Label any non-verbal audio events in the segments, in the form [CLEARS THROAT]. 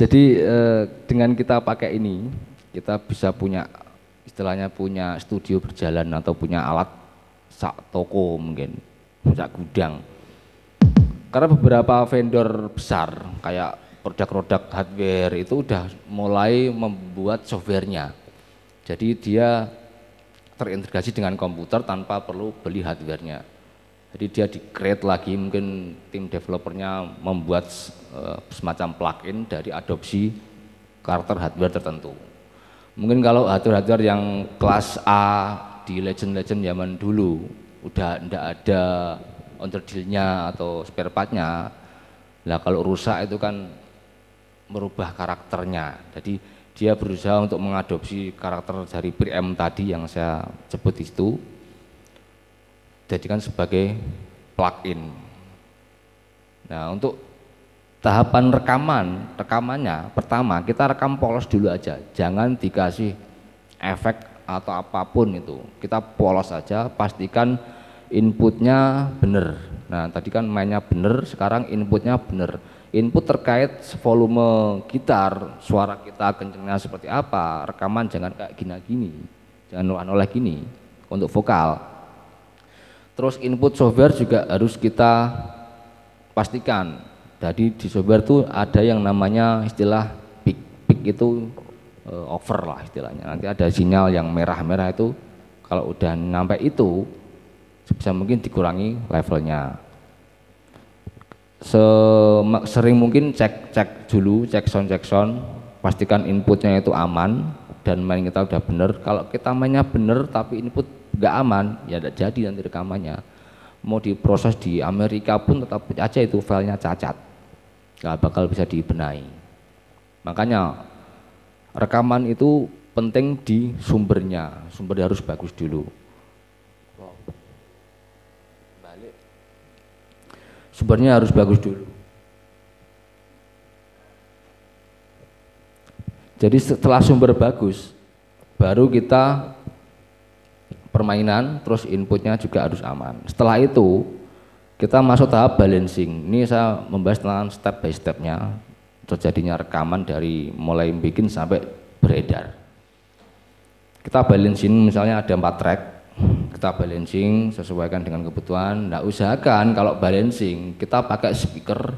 Jadi eh, dengan kita pakai ini, kita bisa punya istilahnya punya studio berjalan atau punya alat sak toko mungkin, sak gudang. Karena beberapa vendor besar kayak produk-produk hardware itu udah mulai membuat softwarenya. Jadi dia terintegrasi dengan komputer tanpa perlu beli hardwarenya. Jadi dia di create lagi mungkin tim developernya membuat uh, semacam plugin dari adopsi karakter hardware tertentu. Mungkin kalau hardware-hardware yang kelas A di legend-legend zaman dulu udah tidak ada onderdilnya atau spare partnya. Lah kalau rusak itu kan merubah karakternya. Jadi dia berusaha untuk mengadopsi karakter dari PRM tadi yang saya sebut itu jadikan sebagai plugin. Nah, untuk tahapan rekaman, rekamannya pertama kita rekam polos dulu aja, jangan dikasih efek atau apa pun itu. Kita polos aja, pastikan inputnya benar. Nah, tadi kan mainnya benar, sekarang inputnya benar. Input terkait volume gitar, suara kita kencengnya seperti apa, rekaman jangan kayak gini-gini, jangan oleh gini untuk vokal. Terus input software juga harus kita pastikan. Jadi di software itu ada yang namanya istilah peak. Peak itu uh, over lah istilahnya. Nanti ada sinyal yang merah-merah itu kalau udah sampai itu sebisa mungkin dikurangi levelnya. Se sering mungkin cek cek dulu, cek sound cek sound, pastikan inputnya itu aman dan main kita udah bener. Kalau kita mainnya bener tapi input nggak aman ya tidak jadi nanti rekamannya. Mau diproses di Amerika pun tetap aja itu filenya cacat. Nggak bakal bisa dibenahi. Makanya rekaman itu penting di sumbernya. Sumbernya harus bagus dulu. Sumbernya harus bagus dulu. Jadi setelah sumber bagus baru kita permainan, terus inputnya juga harus aman. Setelah itu kita masuk tahap balancing. Ini saya membahas tentang step by stepnya terjadinya rekaman dari mulai bikin sampai beredar. Kita balancing misalnya ada empat track, kita balancing sesuaikan dengan kebutuhan. Nah usahakan kalau balancing kita pakai speaker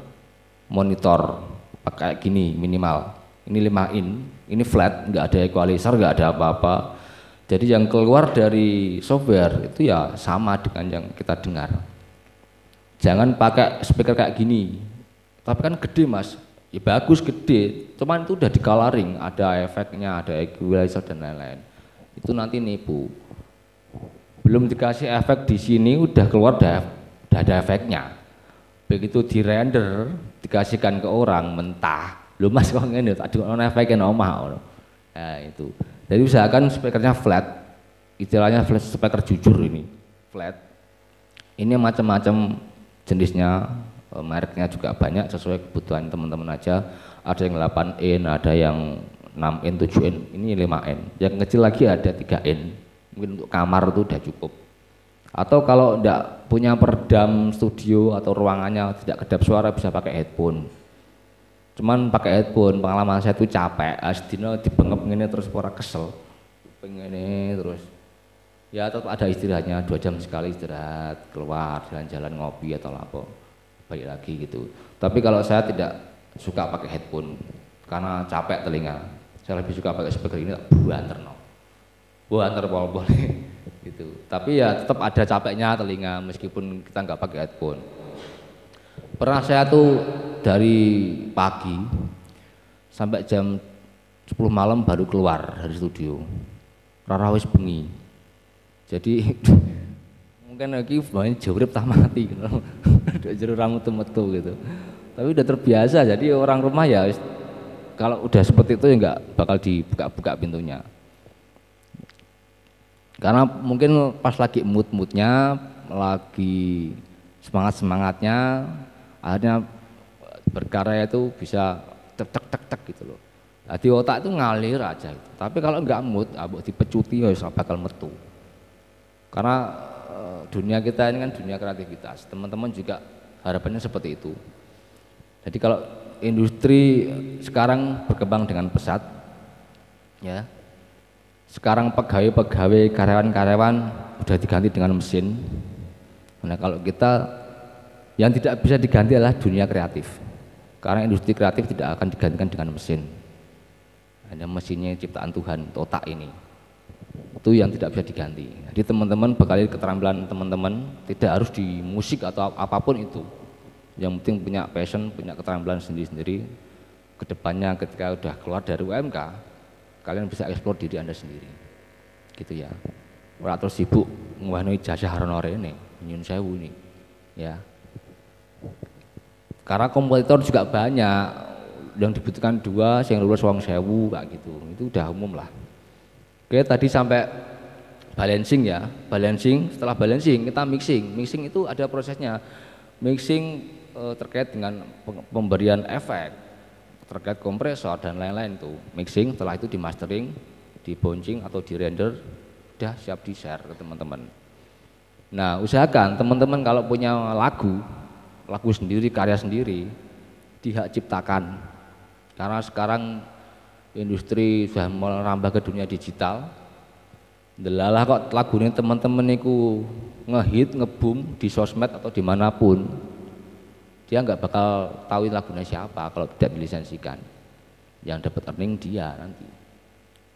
monitor pakai gini minimal. Ini 5 in, ini flat, nggak ada equalizer, nggak ada apa-apa jadi yang keluar dari software itu ya sama dengan yang kita dengar. Jangan pakai speaker kayak gini. Tapi kan gede mas, ya bagus gede. Cuman itu udah di coloring, ada efeknya, ada equalizer dan lain-lain. Itu nanti nipu. Belum dikasih efek di sini udah keluar udah, udah ada efeknya. Begitu di render dikasihkan ke orang mentah. Lu mas kok ngene, ada efeknya nomah. Nah itu. Jadi usahakan speakernya flat, istilahnya flat speaker jujur ini, flat. Ini macam-macam jenisnya, e, mereknya juga banyak sesuai kebutuhan teman-teman aja. Ada yang 8 in, ada yang 6 in, 7 in, ini 5 in. Yang kecil lagi ada 3 in, mungkin untuk kamar itu udah cukup. Atau kalau tidak punya peredam studio atau ruangannya tidak kedap suara bisa pakai headphone cuman pakai headphone pengalaman saya tuh capek. Asdino dibengep ini terus pora kesel. Pengen terus. Ya tetap ada istirahatnya dua jam sekali istirahat keluar jalan-jalan ngopi atau apa balik lagi gitu. Tapi kalau saya tidak suka pakai headphone karena capek telinga. Saya lebih suka pakai speaker ini buanter no. Buanter boleh boleh. [LAUGHS] Gitu. Tapi ya tetap ada capeknya telinga meskipun kita nggak pakai headphone pernah saya tuh dari pagi sampai jam 10 malam baru keluar dari studio. Rarawis bengi. Jadi [LAUGHS] mungkin lagi banyak jauh tak mati gitu. [LAUGHS] Ada jeruk rambut metu gitu. Tapi udah terbiasa jadi orang rumah ya kalau udah seperti itu ya nggak bakal dibuka-buka pintunya. Karena mungkin pas lagi mood-moodnya lagi semangat-semangatnya akhirnya berkarya itu bisa tek tek tek tek gitu loh. Nah, otak itu ngalir aja gitu. Tapi kalau enggak mood, abuk dipecuti ya bakal metu. Karena e, dunia kita ini kan dunia kreativitas. Teman-teman juga harapannya seperti itu. Jadi kalau industri sekarang berkembang dengan pesat ya sekarang pegawai-pegawai karyawan-karyawan sudah diganti dengan mesin nah kalau kita yang tidak bisa diganti adalah dunia kreatif. Karena industri kreatif tidak akan digantikan dengan mesin. Hanya mesinnya ciptaan Tuhan otak ini. Itu yang tidak bisa diganti. Jadi teman-teman bekali keterampilan teman-teman tidak harus di musik atau apa pun itu. Yang penting punya passion punya keterampilan sendiri-sendiri. Ke depannya ketika udah keluar dari UMK kalian bisa eksplor diri anda sendiri. Gitu ya. Ora terus sibuk ngwahno jasa haronore ini nyun sewu ini ya karena kompetitor juga banyak. Yang dibutuhkan dua yang lulus uang sewu kayak gitu. Itu udah umum lah. Oke tadi sampai balancing ya. Balancing setelah balancing kita mixing. Mixing itu ada prosesnya. Mixing e, terkait dengan pemberian efek. Terkait kompresor dan lain-lain itu mixing setelah itu di mastering di bouncing atau di render udah siap di share ke teman-teman. Nah usahakan teman-teman kalau punya lagu lagu sendiri karya sendiri dihak ciptakan. Karena sekarang industri sudah merambah ke dunia digital. Delalah kok lagu ini teman-teman itu ngehit, ngebum di sosmed atau di mana pun dia nggak bakal tahu lagunya siapa kalau tidak dilisensikan yang dapat earning dia nanti.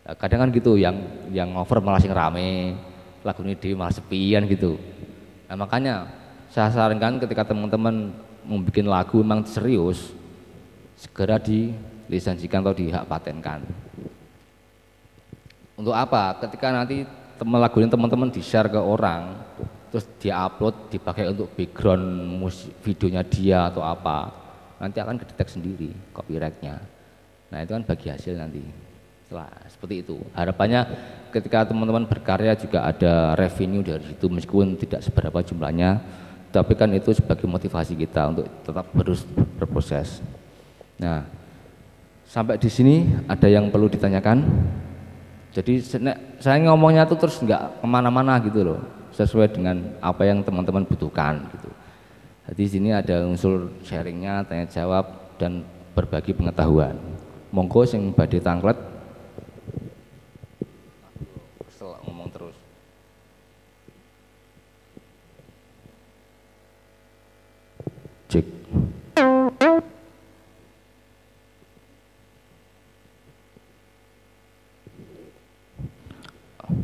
Nah, kadang kan gitu yang yang over malah sing rame lagu ini dia malah sepian gitu. Nah makanya saya sarankan ketika teman-teman membuat lagu memang serius segera dilisensikan atau dihak patenkan. Untuk apa? Ketika nanti teman lagu ini teman-teman di share ke orang terus dia upload dipakai untuk background musik videonya dia atau apa nanti akan kedetek sendiri copyrightnya. Nah itu kan bagi hasil nanti. Setelah seperti itu. Harapannya ketika teman-teman berkarya juga ada revenue dari situ meskipun tidak seberapa jumlahnya tapi kan itu sebagai motivasi kita untuk tetap terus berproses nah sampai di sini ada yang perlu ditanyakan jadi saya ngomongnya tuh terus nggak ke mana-mana gitu loh sesuai dengan apa yang teman-teman butuhkan gitu. Jadi sini ada unsur sharingnya, tanya jawab dan berbagi pengetahuan. Monggo sing badhe tanglet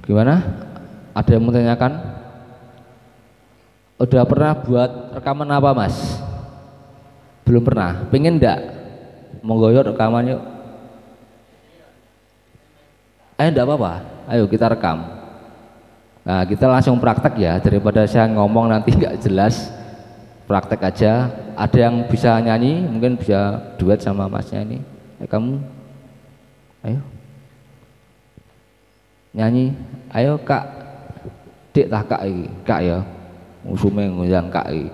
Gimana? Ada yang mau tanyakan? Udah pernah buat rekaman apa mas? Belum pernah. Pengen enggak? Monggo yuk rekaman yuk. Ayo enggak apa-apa. Ayo kita rekam. Nah kita langsung praktek ya daripada saya ngomong nanti [LAUGHS] nggak jelas. Praktek aja. Ada yang bisa nyanyi, mungkin bisa duet sama masnya ini. Eh, kamu, ayo nyanyi. Ayo kak, dik tak kak ini, kak ya. Musuhnya ngoyang kai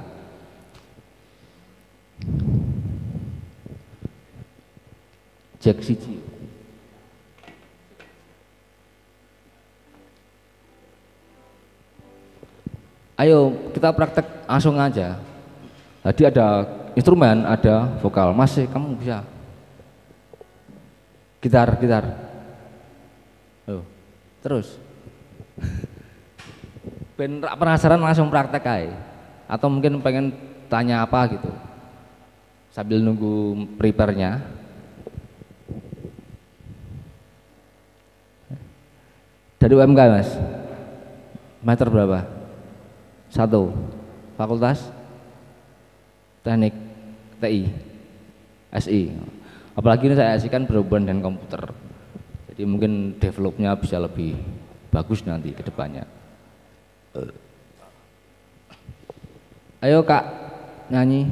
cek siji. Ayo kita praktek langsung aja. Tadi ada instrumen ada vokal. Masih kamu bisa. Gitar gitar terus. Ben penasaran langsung praktek aja atau mungkin pengen tanya apa gitu. Sambil nunggu prepare-nya. Dari UMK mas? Meter berapa? Satu. Fakultas? Teknik TI SI apalagi ini saya SI kan berhubungan dengan komputer jadi mungkin developnya bisa lebih bagus nanti ke depannya Ayo kak nyanyi.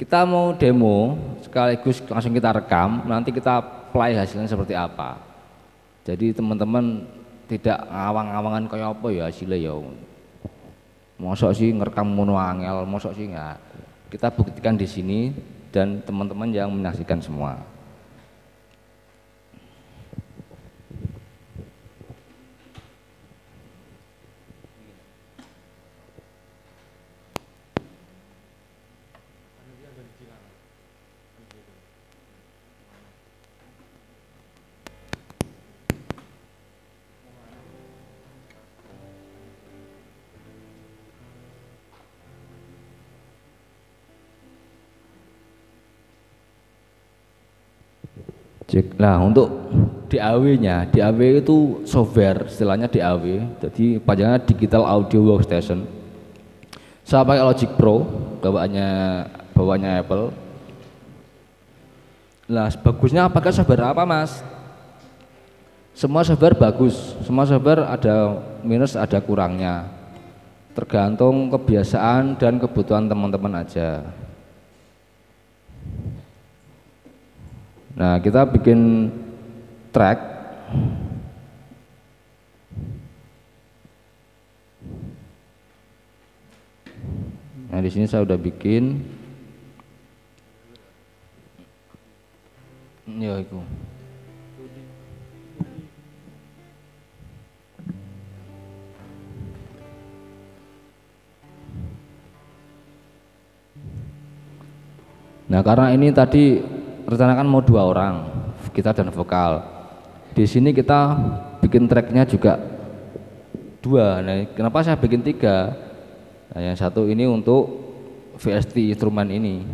Kita mau demo sekaligus langsung kita rekam, nanti kita play hasilnya seperti apa. Jadi teman-teman tidak ngawang-ngawangan kayak apa ya hasilnya ya. Mosok sih ngerekam mono angel, mosok sih enggak. Kita buktikan di sini dan teman-teman yang menyaksikan semua. Cek. Nah, untuk DAW-nya, DAW itu software, istilahnya DAW. Jadi panjangnya Digital Audio Workstation. Saya pakai Logic Pro, bawaannya bawaannya Apple. Nah, bagusnya pakai software apa, Mas? Semua software bagus, semua software ada minus, ada kurangnya. Tergantung kebiasaan dan kebutuhan teman-teman aja. Nah, kita bikin track Nah, di sini saya udah bikin Ya, itu. Nah, karena ini tadi rencanakan mau dua orang kita dan vokal. Di sini kita bikin tracknya juga dua. Nah kenapa saya bikin tiga? Nah, yang satu ini untuk VST instrumen ini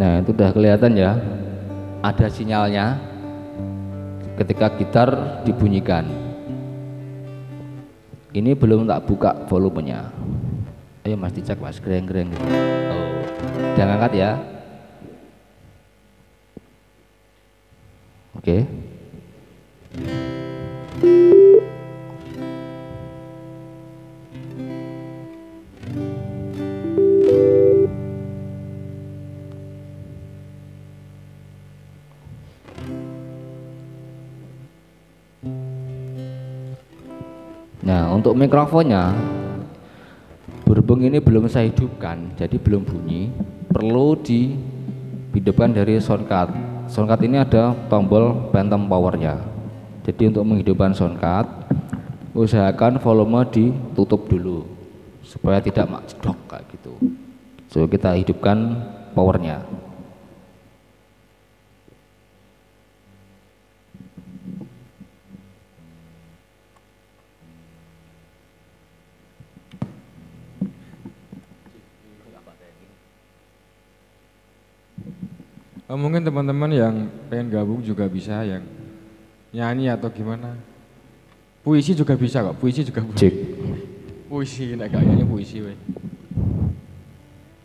Nah itu sudah kelihatan ya. Ada sinyalnya ketika gitar dibunyikan. Ini belum tak buka volumenya. Ayo mas dicek mas. Gereng gereng oh jangan angkat ya. Oke. okay. Untuk mikrofonnya berhubung ini belum saya hidupkan jadi belum bunyi perlu dihidupkan dari soundcard. Soundcard ini ada tombol phantom powernya. Jadi untuk menghidupkan soundcard usahakan volume ditutup dulu supaya tidak makjedok kayak gitu. So kita hidupkan powernya mungkin teman-teman yang pengen gabung juga bisa yang nyanyi atau gimana. Puisi juga bisa kok, puisi juga boleh. Cek. Puisi, nek gak nyanyi puisi we.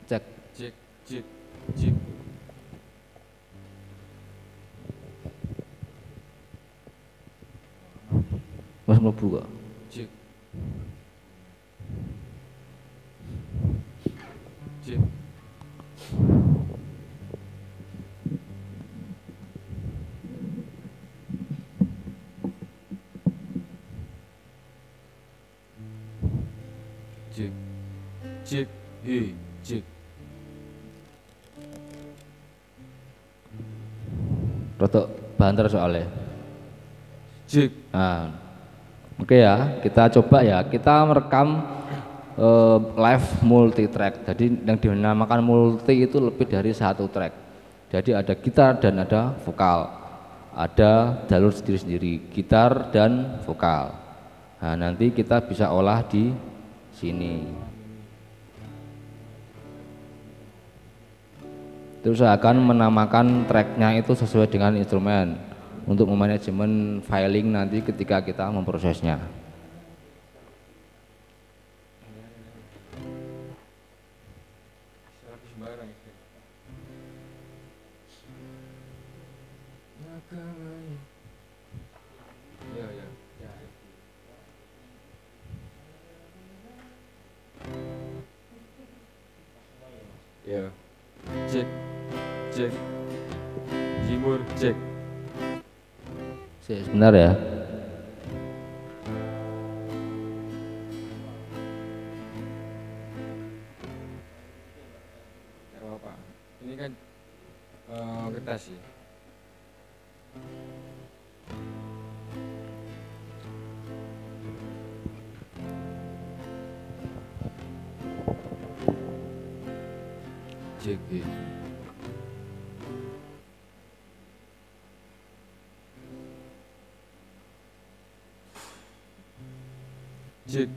Cek. Cek, cek, cek. Mas mlebu kok. Cek. Cek. Cik hi cik rotok banter soalnya. Cik nah oke okay ya kita coba ya. Kita merekam uh, live multi track jadi yang dinamakan multi itu lebih dari satu track. Jadi ada gitar dan ada vokal. Ada jalur sendiri-sendiri gitar dan vokal. Nah nanti kita bisa olah di sini Terus saya akan menamakan tracknya itu sesuai dengan instrumen untuk memanajemen filing nanti ketika kita memprosesnya. Yeah. Jack. jimur Jack. sebentar ya Thank ini kan eh, sih Is?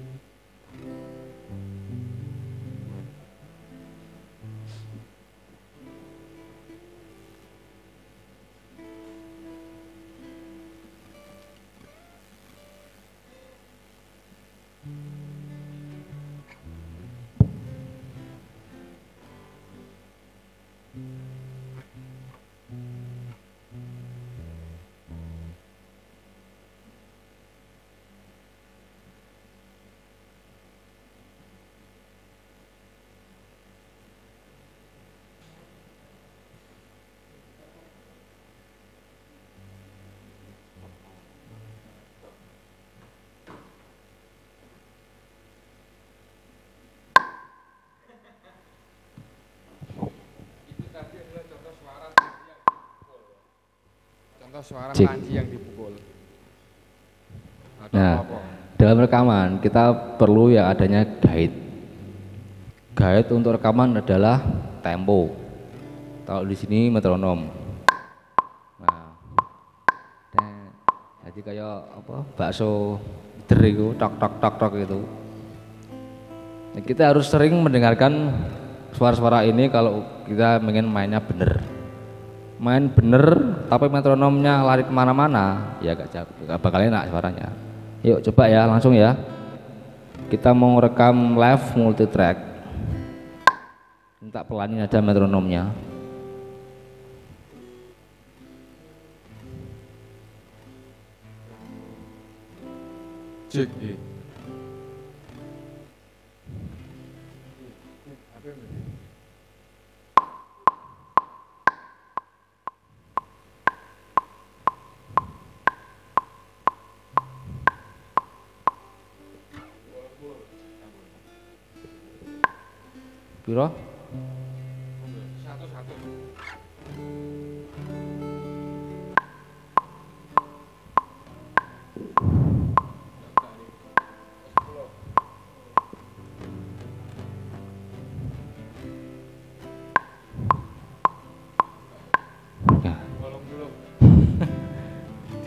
Contoh suara panci yang dipukul. Atau Nah, apa? dalam rekaman kita perlu yang adanya guide. Guide untuk rekaman adalah tempo. Kalau di sini metronom. Nah, dan- jadi kayak apa? Bakso der itu tok tok tok tok itu. Nah, kita harus sering mendengarkan suara-suara ini kalau kita ingin mainnya bener. Main bener, tapi metronomnya lari ke mana-mana, ya gak, gak bakal enak suaranya. Yuk coba ya langsung ya. Kita mau rekam live multi track. Minta pelanin aja metronomnya. Cek. Piro? [LAUGHS]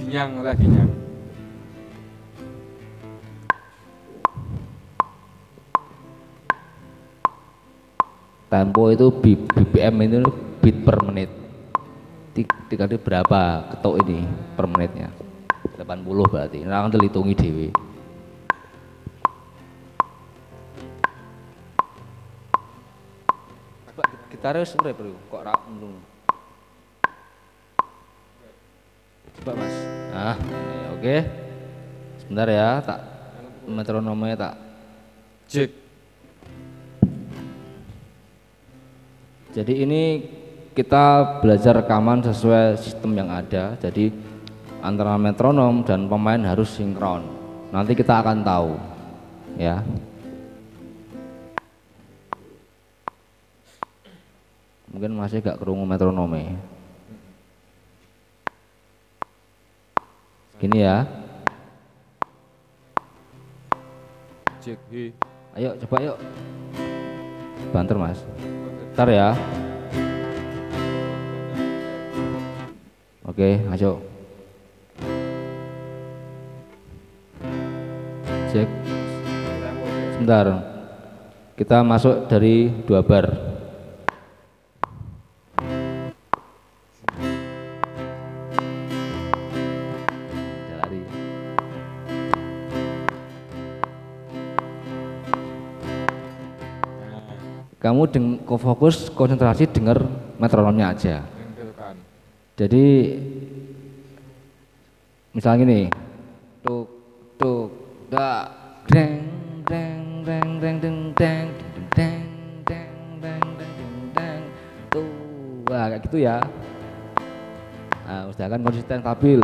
Dinyang lagi nyang. Tempo itu BPM itu beat per menit. Ti- Dikali berapa ketuk ini per menitnya? 80 berarti. Nah, kan hitungi dewi. Gitar wis urip bro, kok ra mlung. Coba Mas. Ini, oke. Sebentar ya, tak metronomnya tak Cek. Jadi ini kita belajar rekaman sesuai sistem yang ada. Jadi antara metronom dan pemain harus sinkron. Nanti kita akan tahu, ya. Mungkin masih gak kerungu metronome. Gini ya. Cek. Ayo coba yuk. Banter mas. Ntar ya. Oke, ayo. Cek. Sebentar. Kita masuk dari dua bar. Kamu fokus konsentrasi dengar metronomnya aja. Jadi misalnya gini, tuk tuk deng deng deng deng deng deng deng deng deng deng deng deng tuh wah kayak gitu ya. Nah, usahakan konsisten stabil.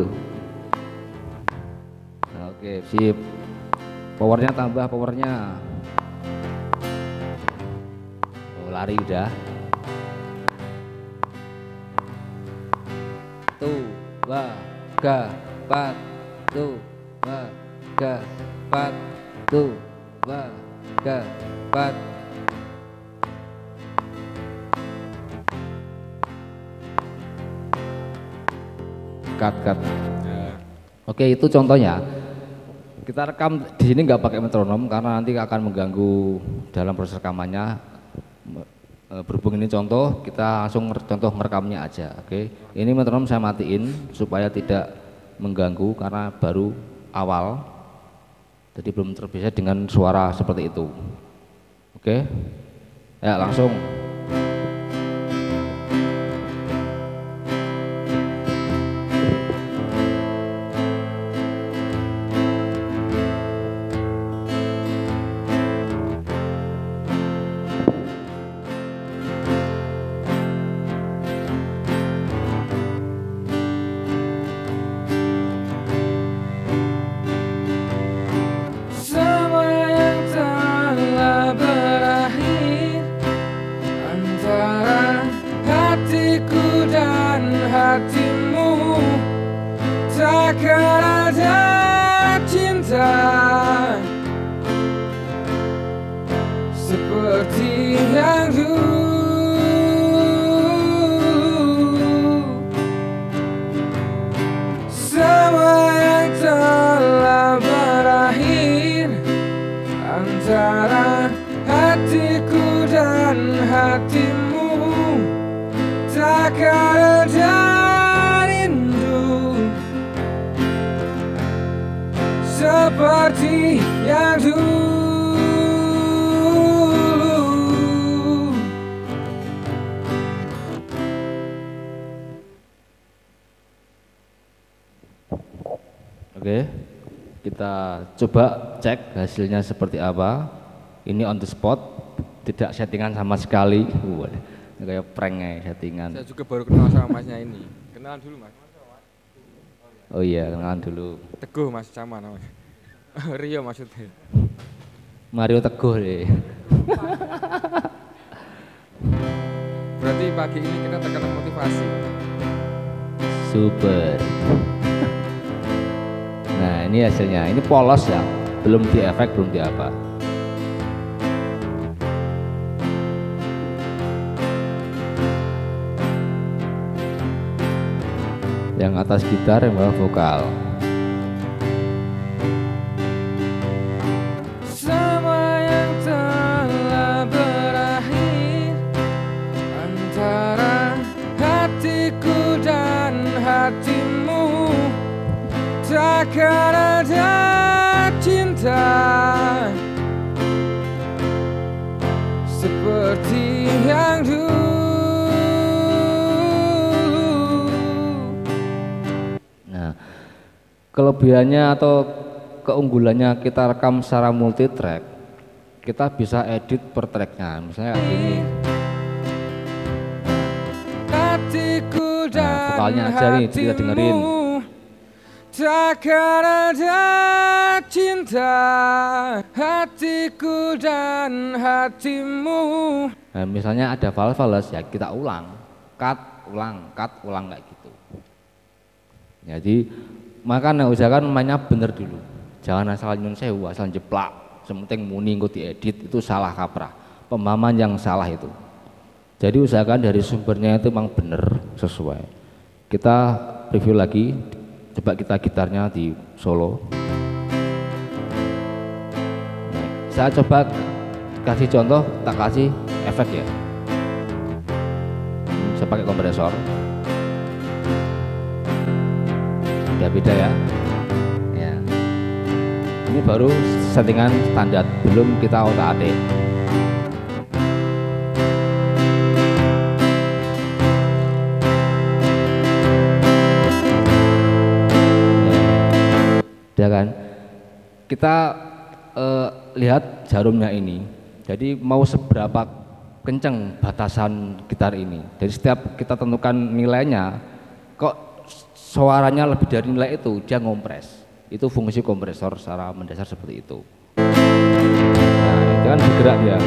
Nah, Oke, sip. Powernya tambah powernya lari udah. Dua, tiga, empat, dua, tiga, empat, dua, tiga, empat. Cut, cut. Ya. Oke itu contohnya kita rekam di sini nggak pakai metronom karena nanti akan mengganggu dalam proses rekamannya berhubung ini contoh kita langsung contoh merekamnya aja oke? Ini metronom saya matiin supaya tidak mengganggu karena baru awal jadi belum terbiasa dengan suara seperti itu oke? Ya langsung coba cek hasilnya seperti apa. Ini on the spot tidak settingan sama sekali. Wah, kayak prank ya settingan. Saya juga baru kenal sama masnya ini. Kenalan dulu mas. Oh iya kenalan dulu. Teguh mas sama namanya Rio maksudnya. Mario Teguh deh. Berarti pagi ini kita terkena motivasi super ini hasilnya, ini polos ya, belum di efek, belum di apa. Yang atas gitar, yang bawah vokal. Kelebihannya atau keunggulannya kita rekam secara multi track, kita bisa edit per tracknya, misalnya ini. Nah, vokalnya aja nih kita dengerin. Takkan ada cinta. Hatiku dan hatimu. Nah, Misalnya ada fals-fals ya kita ulang. Cut, ulang, cut, ulang kayak gitu. Jadi makanya usahakan mainnya bener dulu Jangan asal nyun sewu, asal jeplak Sementing muni engko diedit itu salah kaprah Pemahaman yang salah itu Jadi usahakan dari sumbernya itu memang bener sesuai Kita review lagi Coba kita gitarnya di solo. Saya coba kasih contoh, tak kasih efek ya. Saya pakai kompresor. Udah beda ya. Ya. Ini baru settingan standar, belum kita otak-atik. ya kan kita eh, lihat jarumnya ini jadi mau seberapa kenceng batasan gitar ini jadi setiap kita tentukan nilainya kok suaranya lebih dari nilai itu dia ngompres. Itu fungsi kompresor secara mendasar seperti itu. Nah itu kan bergerak dia.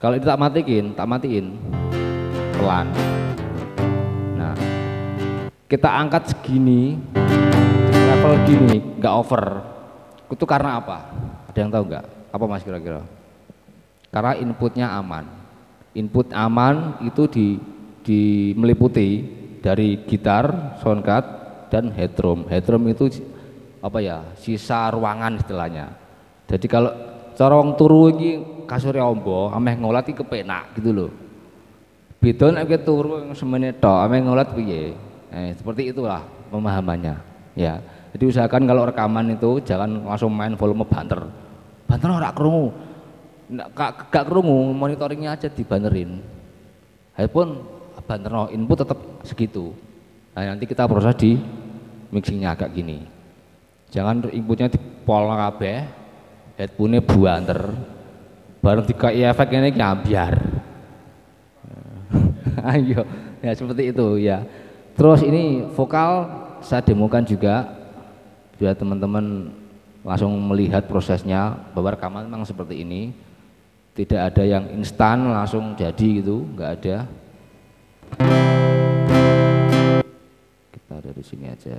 Kalau itu tak matiin tak matiin pelan. Nah kita angkat segini level gini nggak over. Itu karena apa? Ada yang tahu nggak? Apa mas kira-kira karena inputnya aman input aman itu di, di meliputi dari gitar, soundcard dan headroom. Headroom itu apa ya? sisa ruangan istilahnya. Jadi kalau cara wong turu iki kasure ombo, ameh ngolat kepenak gitu loh. Beda nek turu semene tok, ameh ngolat piye? Eh, seperti itulah pemahamannya. Ya. Jadi usahakan kalau rekaman itu jangan langsung main volume banter. Banter ora krungu. Gak, gak krungu, monitoringnya aja dibanerin. Handphone banter no, input tetap segitu. Nah, nanti kita proses di mixingnya agak gini. Jangan inputnya di pol kabeh, headphone-nya banter. Bareng dikai efek ini nyambiar. [LAUGHS] Ayo, ya seperti itu ya. Terus ini vokal saya demokan juga biar teman-teman langsung melihat prosesnya bahwa rekaman memang seperti ini tidak ada yang instan langsung jadi gitu nggak ada. Kita dari sini aja.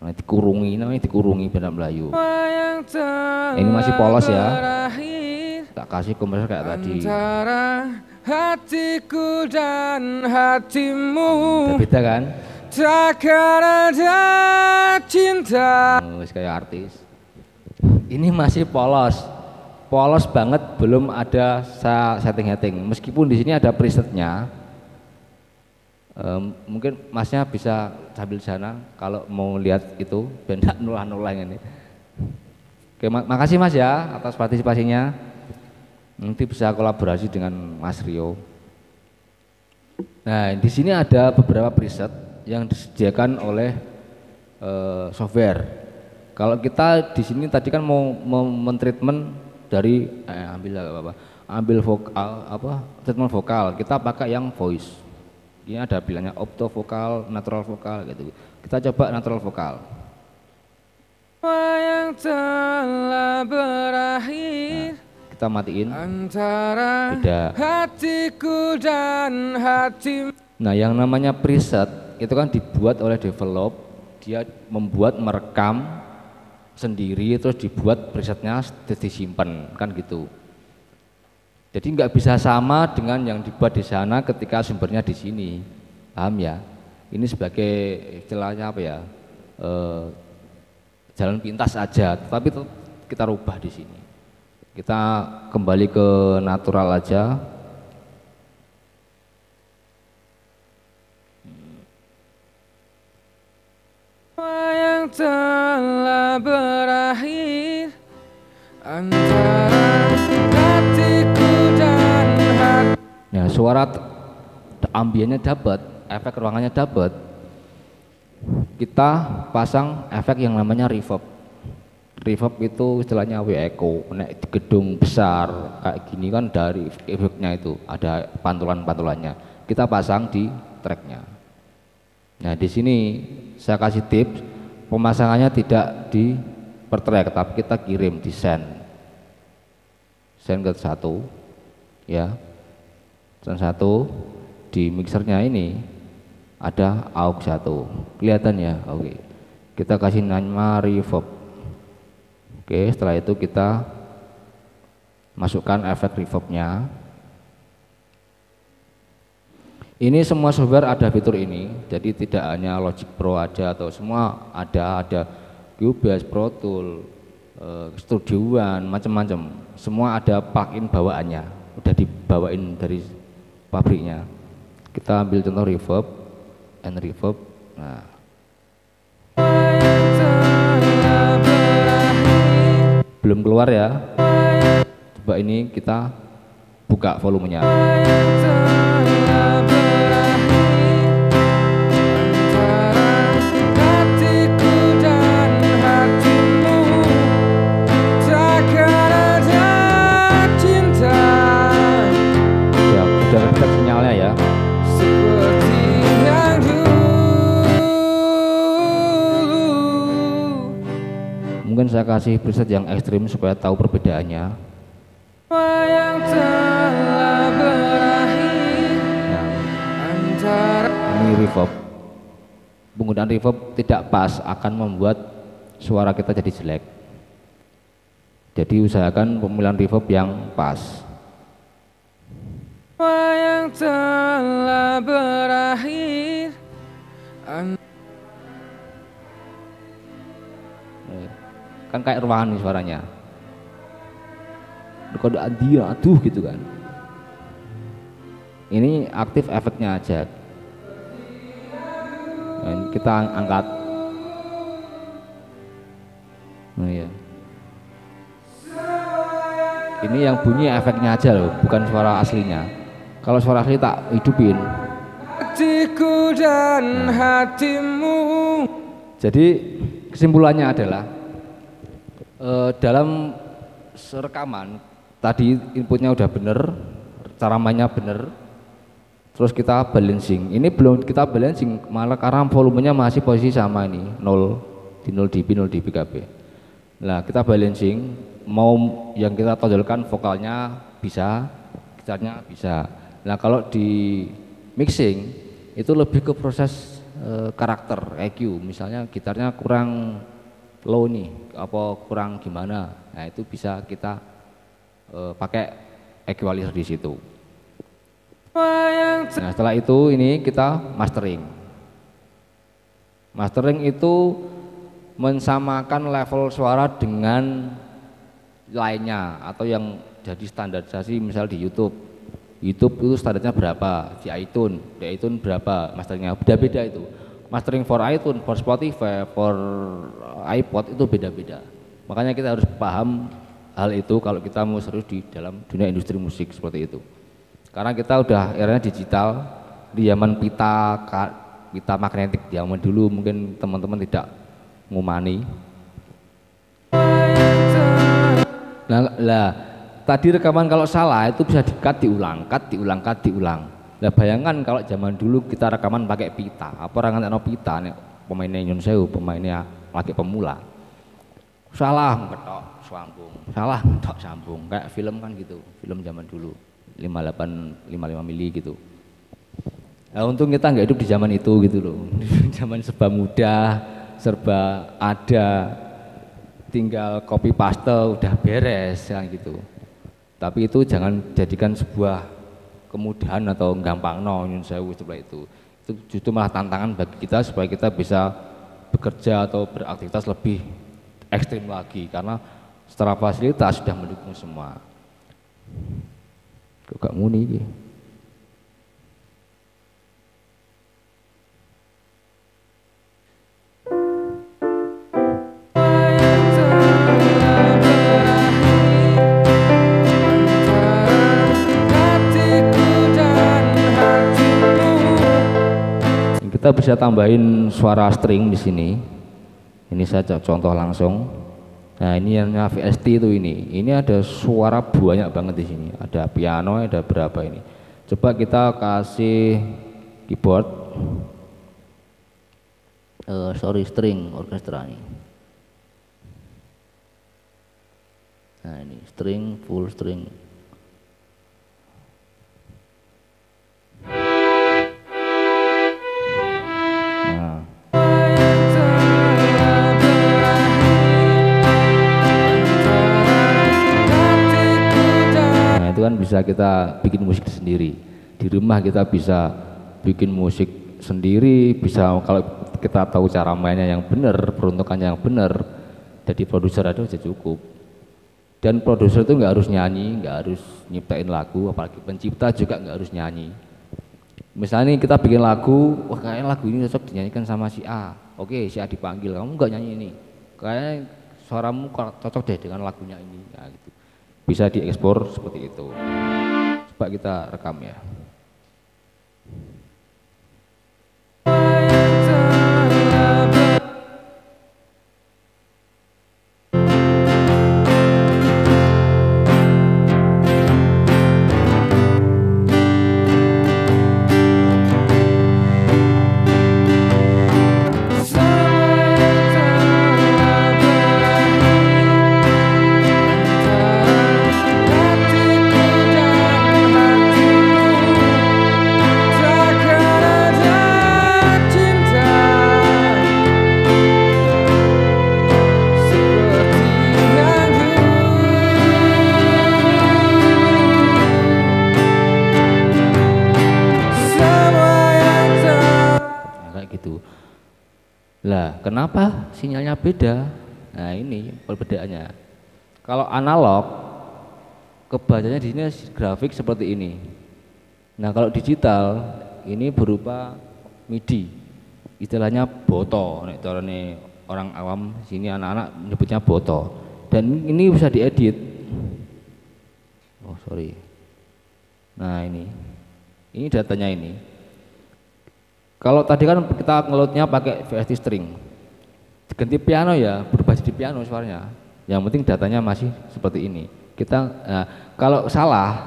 Nah, dikurungi namanya dikurungi benar Melayu. Ini masih polos ya. Tak kasih komersial kayak tadi. Hatiku dan hatimu. Beda kan? Takkan ada cinta. Oh, kayak artis. Ini masih polos, polos banget, belum ada setting-setting. Meskipun di sini ada presetnya, um, mungkin masnya bisa sambil sana kalau mau lihat itu, benda nulah-nulah [LAUGHS] ini. Oke, mak makasih mas ya atas partisipasinya. Nanti bisa kolaborasi dengan Mas Rio. Nah, di sini ada beberapa preset yang disediakan oleh uh, software. Kalau kita di sini tadi kan mau, mau mentreatment dari eh, ambil apa, ambil vokal apa treatment vokal, kita pakai yang voice. Ini ada bilangnya opto vokal, natural vokal gitu. Kita coba natural vokal. Yang telah berakhir. Nah, kita matiin. Antara hatiku dan hati. Nah, yang namanya preset itu kan dibuat oleh develop, dia membuat merekam sendiri terus dibuat presetnya disimpan kan gitu. Jadi nggak bisa sama dengan yang dibuat di sana ketika sumbernya di sini, paham ya? Ini sebagai istilahnya apa ya? E, jalan pintas aja, tapi kita rubah di sini. Kita kembali ke natural aja, yang Ya, suara ambiennya dapat, efek ruangannya dapat. Kita pasang efek yang namanya reverb. Reverb itu istilahnya W echo. Di gedung besar kayak gini kan dari efeknya itu ada pantulan-pantulannya. Kita pasang di tracknya. Nah, di sini saya kasih tips pemasangannya tidak di per track tapi kita kirim di send send ke satu ya send satu di mixernya ini ada aux satu. Kelihatan ya? Oke. Kita kasih nama reverb. Oke setelah itu kita masukkan efek reverbnya. Ini semua software ada fitur ini, jadi tidak hanya Logic Pro aja atau semua ada ada Cubase, Pro Tool, uh, Studio One, macam-macam. Semua ada plugin bawaannya, udah dibawain dari pabriknya. Kita ambil contoh reverb and reverb. Nah. Belum keluar ya. Coba ini kita buka volumenya. Saya kasih preset yang ekstrim supaya tahu perbedaannya. Nah, ini reverb. Penggunaan reverb tidak pas akan membuat suara kita jadi jelek. Jadi usahakan pemilihan reverb yang pas. Yang telah berakhir kan kayak ruangan suaranya. Kode dia aduh gitu kan. Ini aktif efeknya aja. Dan kita angkat. Oh iya. Ini yang bunyi efeknya aja loh bukan suara aslinya. Kalau suara asli tak hidupin. Hatiku dan hatimu. Jadi kesimpulannya adalah eh, dalam rekaman tadi inputnya udah bener cara mainnya bener terus kita balancing. Ini belum kita balancing malah karena volumenya masih posisi sama ini 0 di 0 dB 0 dB KB nah kita balancing mau yang kita tonjolkan vokalnya bisa gitarnya bisa. Nah kalau di mixing itu lebih ke proses e, karakter EQ misalnya gitarnya kurang low nih apa kurang gimana? Nah itu bisa kita e, pakai equalizer di situ. Nah setelah itu ini kita mastering. Mastering itu mensamakan level suara dengan lainnya atau yang jadi standarisasi misal di YouTube. YouTube itu standarnya berapa? Di iTunes. Di iTunes berapa? Masteringnya beda-beda itu mastering for iTunes for Spotify for iPod itu beda-beda. Makanya kita harus paham hal itu kalau kita mau serius di dalam dunia industri musik seperti itu. Karena kita udah eranya digital di zaman pita pita magnetik zaman dulu mungkin teman-teman tidak ngumani. Nah lah tadi rekaman kalau salah itu bisa dikat diulang kat diulang kat diulang nah bayangkan kalau zaman dulu kita rekaman pakai pita. Apa orang nggak pita nih pemainnya Nyun Sewu pemainnya lagi pemula? Salah ngetok sambung. Salah ngetok sambung. Kayak film kan gitu. Film zaman dulu. 58 55 mili gitu. Nah untung kita nggak hidup di zaman itu gitu loh. [LAUGHS] Zaman serba mudah serba ada. Tinggal copy paste udah beres kan gitu. Tapi itu jangan jadikan sebuah kemudahan atau gampang no nyun sewu seperti itu itu justru malah tantangan bagi kita supaya kita bisa bekerja atau beraktivitas lebih ekstrim lagi karena secara fasilitas sudah mendukung semua kok gak muni gitu. Kita bisa tambahin suara string di sini. Ini saya contoh langsung. Nah ini yang VST itu ini. Ini ada suara banyak banget di sini. Ada piano ada berapa ini. Coba kita kasih keyboard. Uh, sorry string orkestra ini. Nah ini string full string bisa kita bikin musik sendiri. Di rumah kita bisa bikin musik sendiri bisa kalau kita tahu cara mainnya yang benar peruntukannya yang benar jadi produser aja sudah cukup. Dan produser itu nggak harus nyanyi nggak harus nyiptain lagu apalagi pencipta juga nggak harus nyanyi. Misalnya kita bikin lagu wah kayaknya lagu ini cocok dinyanyikan sama si A. Oke si A dipanggil kamu nggak nyanyi ini. Kayaknya suaramu cocok deh dengan lagunya ini. Nah, gitu bisa diekspor seperti itu. Coba kita rekam ya. Kenapa sinyalnya beda? Nah, ini perbedaannya. Kalau analog kebacanya di sini grafik seperti ini. Nah, kalau digital ini berupa MIDI. Istilahnya boto, nek carane orang awam sini anak-anak menyebutnya boto. Dan ini bisa diedit. Oh, sorry. Nah, ini. Ini datanya ini. Kalau tadi kan kita ngelotnya pakai VST string. Ganti piano ya, berubah jadi piano suaranya. Yang penting datanya masih seperti ini. Kita nah, kalau salah,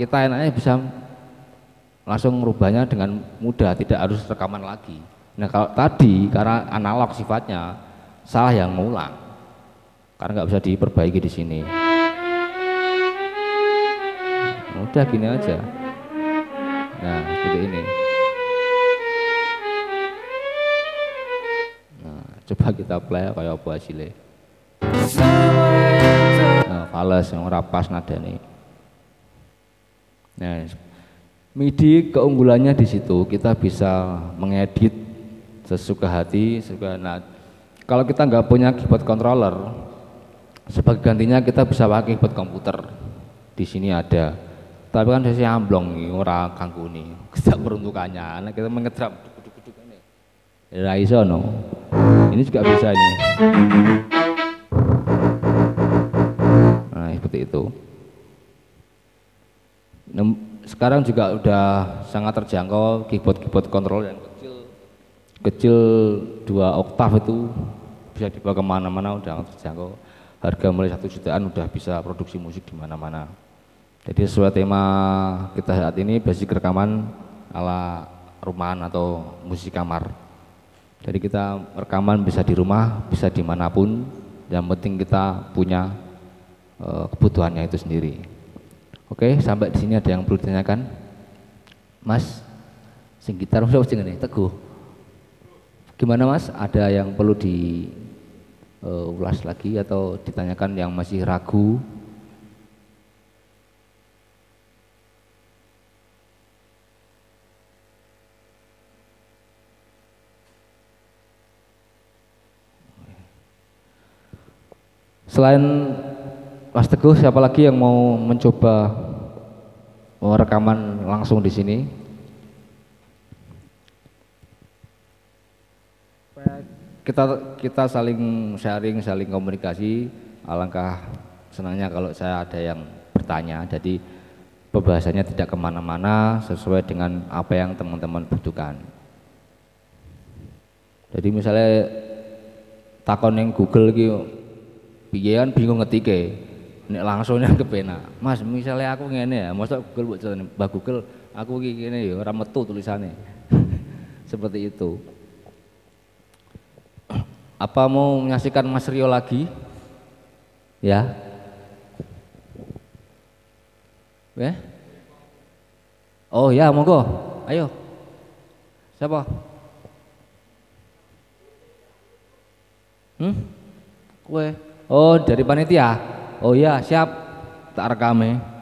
kita enaknya bisa langsung merubahnya dengan mudah, tidak harus rekaman lagi. Nah kalau tadi karena analog sifatnya, salah yang mengulang, karena nggak bisa diperbaiki di sini. Udah gini aja. Nah seperti ini. Coba kita play kayak apa hasilnya. Nah, fales yang rapas nada nih. Nah, MIDI keunggulannya di situ kita bisa mengedit sesuka hati, sesuka nah, kalau kita nggak punya keyboard controller, sebagai gantinya kita bisa pakai keyboard komputer. Di sini ada. Tapi kan saya amblong nih, orang kanggu nih, [LAUGHS] kita peruntukannya. Nah, kita mengetrap ini. Ya iso no. Ini juga bisa ini. Nah, seperti itu. Sekarang juga udah sangat terjangkau keyboard-keyboard kontrol yang kecil, kecil dua oktav itu bisa dibawa ke mana-mana udah terjangkau. Harga mulai satu jutaan udah bisa produksi musik di mana-mana. Jadi sesuai tema kita saat ini basic rekaman ala rumahan atau musik kamar. Jadi kita rekaman bisa di rumah, bisa di mana pun. Yang penting kita punya uh, kebutuhannya itu sendiri. Oke, sampai di sini ada yang perlu ditanyakan? Mas, sing gitar sing ini? Teguh. Gimana Mas? Ada yang perlu diulas uh, lagi atau ditanyakan yang masih ragu? Selain Mas Teguh, siapa lagi yang mau mencoba rekaman langsung di sini? Kita kita saling sharing, saling komunikasi. Alangkah senangnya kalau saya ada yang bertanya. Jadi pembahasannya tidak ke mana-mana sesuai dengan apa yang teman-teman butuhkan. Jadi misalnya takon yang Google gitu piye kan bingung ngetike? Nek langsung [LAUGHS] yang kepenak. Mas misalnya aku ngene ya masa Google buat mbak Google aku gini ya orang metu tulisannya [LAUGHS] seperti itu. Apa mau menyaksikan Mas Rio lagi? Ya? Ya? Oh ya monggo. Ayo. Siapa? Hmm? Kue Oh, dari panitia. Oh iya, siap. Tak rekam ya.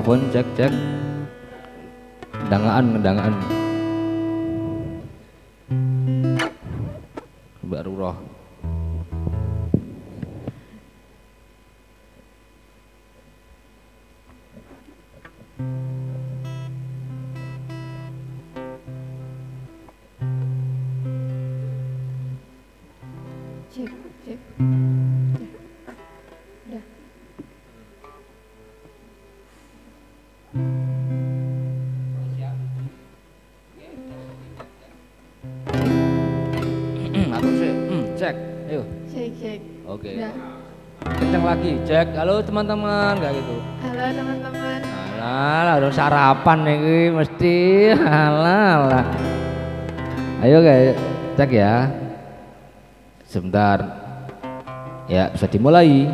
Mikrofon cek cek dangaan dangaan lagi. Cek. Halo teman-teman kayak gitu. Halo teman-teman. Alah, harus sarapan nih mesti. Alah, alah. Ayo guys, cek ya. Sebentar. Ya, bisa dimulai.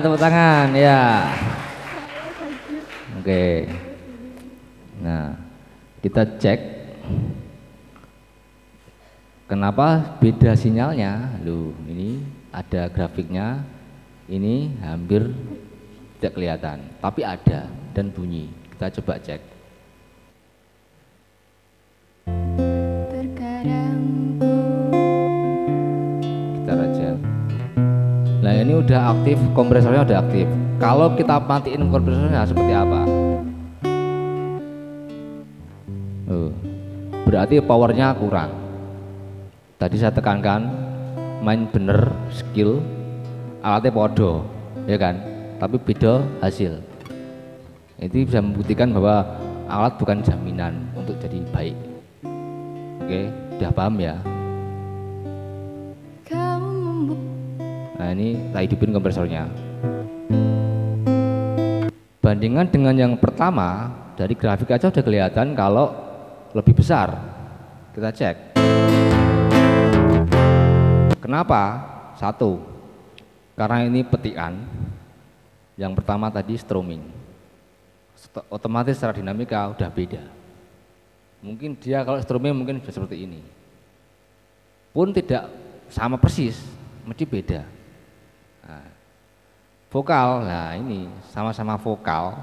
Tepuk tangan ya. Oke. Nah, kita cek kenapa beda sinyalnya. Loh, ini ada grafiknya. Ini hampir tidak kelihatan, tapi ada dan bunyi. Kita coba cek. Aktif, kompresornya udah aktif. Kalau kita matiin kompresornya seperti apa? Oh, berarti powernya kurang. Tadi saya tekankan main bener skill alatnya podo, ya kan? Tapi beda hasil. Itu bisa membuktikan bahwa alat bukan jaminan untuk jadi baik. Oke, udah paham ya? Nah ini kita hidupin kompresornya. Bandingan dengan yang pertama dari grafik aja udah kelihatan kalau lebih besar. Kita cek. Kenapa? Satu, karena ini petikan. Yang pertama tadi strumming. St- Otomatis secara dinamika udah beda. Mungkin dia kalau strumming mungkin bisa seperti ini. Pun tidak sama persis, mesti beda. Nah, vokal, nah ini sama-sama vokal.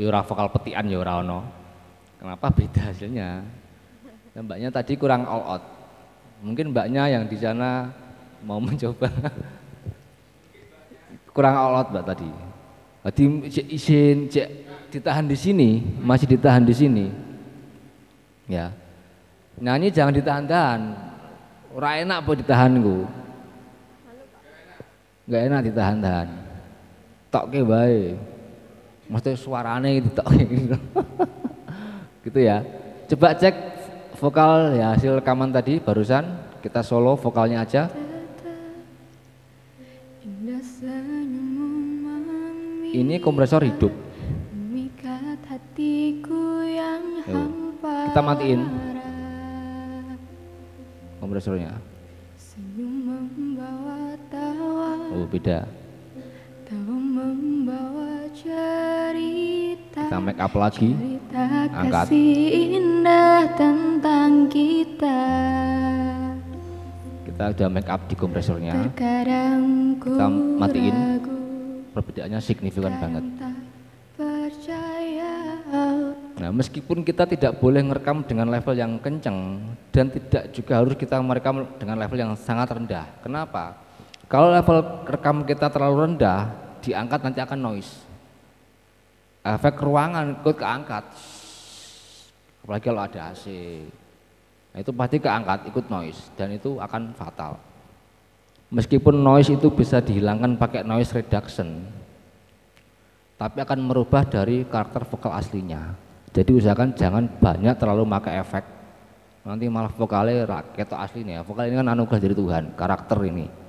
Ora vokal petikan yo ora ono. Kenapa beda hasilnya? Dan mbaknya tadi kurang all out. Mungkin mbaknya yang di sana mau [LAUGHS] mencoba kurang all out mbak tadi. Tadi cek izin, ditahan di sini, masih ditahan di sini. Ya. Nyanyi jangan ditahan-tahan. Ora enak apa ditahan ku. Enggak enak ditahan-tahan. Tokke bae. Mesti suarane gitu tok [LAUGHS] gitu. gitu ya. Coba cek vokal ya hasil rekaman tadi barusan kita solo vokalnya aja. Ini kompresor hidup. Tuh. Kita matiin. Kompresornya. Oh, beda. Tawa membawa cerita kita make up lagi Cerita Angkat. kasih indah tentang kita kita udah make up di kompresornya Terkadang Kita matiin. ragu perbedaannya signifikan banget Nah, meskipun kita tidak boleh merekam dengan level yang kenceng dan tidak juga harus kita merekam dengan level yang sangat rendah. Kenapa? Kalau level rekam kita terlalu rendah, diangkat nanti akan noise. Efek ruangan ikut keangkat. Apalagi kalau ada AC. Nah, itu pasti keangkat ikut noise dan itu akan fatal. Meskipun noise itu bisa dihilangkan pakai noise reduction, tapi akan merubah dari karakter vokal aslinya. Jadi usahakan jangan banyak terlalu pakai efek. Nanti malah vokalnya rakyat atau aslinya. Vokal ini kan anugerah dari Tuhan, karakter ini.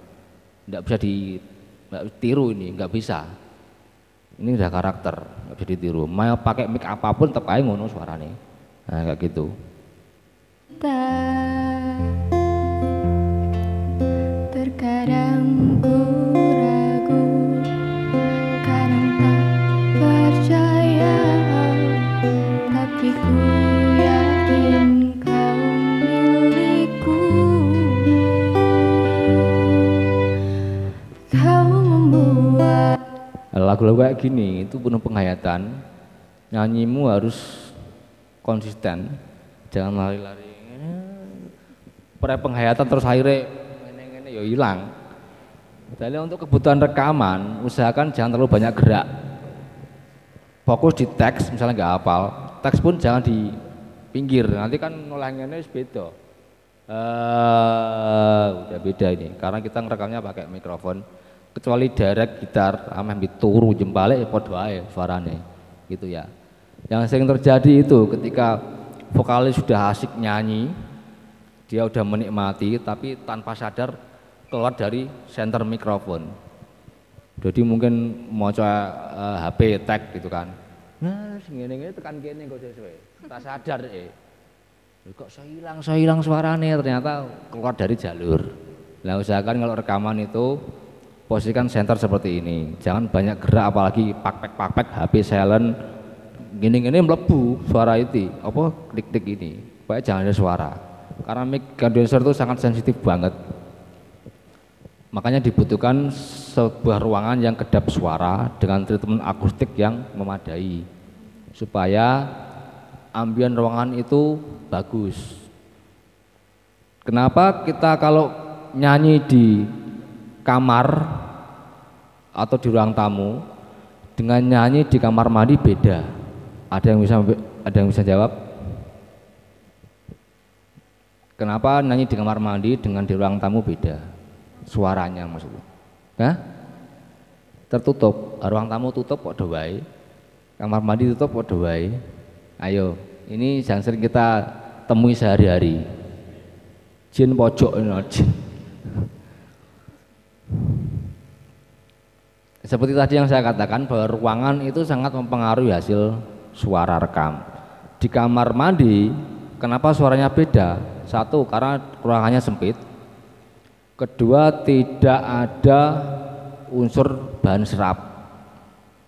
Tidak bisa ditiru ini, nggak bisa. Ini udah karakter, nggak bisa ditiru. Mau pakai mic apa pun tetap aja ngono suaranya. Nah, kayak gitu. kita Lagu-lagu kayak gini itu penuh penghayatan. Nyanyimu harus konsisten, jangan lari-lari. Pre penghayatan terus akhirnya ngene-ngene ya hilang. Jadi untuk kebutuhan rekaman, usahakan jangan terlalu banyak gerak. Fokus di teks, misalnya nggak hafal, teks pun jangan di pinggir. Nanti kan nolangnya beda. Eh, udah beda ini, karena kita ngerekamnya pakai mikrofon. Kecuali direct gitar, ameh turu jempale, ya podo ae suarane, gitu ya. Yang sering terjadi itu ketika vokalis sudah asik nyanyi, dia udah menikmati, tapi tanpa sadar keluar dari center mikrofon. Jadi mungkin mau coba eh, HP tag gitu kan. Nah, ngene tekan kene kok sesuai. Tak sadar eh. Kok saya hilang, saya hilang suaranya ternyata keluar dari jalur. Nah usahakan kalau rekaman itu posisikan center seperti ini. Jangan banyak gerak apalagi pakpek pakpek HP silent gini-gini melebu suara itu apa klik-klik ini. Pokoknya jangan ada suara. Karena mic condenser itu sangat sensitif banget. Makanya dibutuhkan sebuah ruangan yang kedap suara dengan treatment akustik yang memadai supaya ambien ruangan itu bagus. Kenapa kita kalau nyanyi di kamar atau di ruang tamu dengan nyanyi di kamar mandi beda? Ada yang bisa ada yang bisa jawab? Kenapa nyanyi di kamar mandi dengan di ruang tamu beda? Suaranya maksudnya. Hah? Tertutup, ruang tamu tutup kok wae. Kamar mandi tutup kok wae. Ayo, ini yang sering kita temui sehari-hari. Jin pojok ini jin. Seperti tadi yang saya katakan bahwa ruangan itu sangat mempengaruhi hasil suara rekam. Di kamar mandi, kenapa suaranya beda? Satu, karena ruangannya sempit. Kedua, tidak ada unsur bahan serap.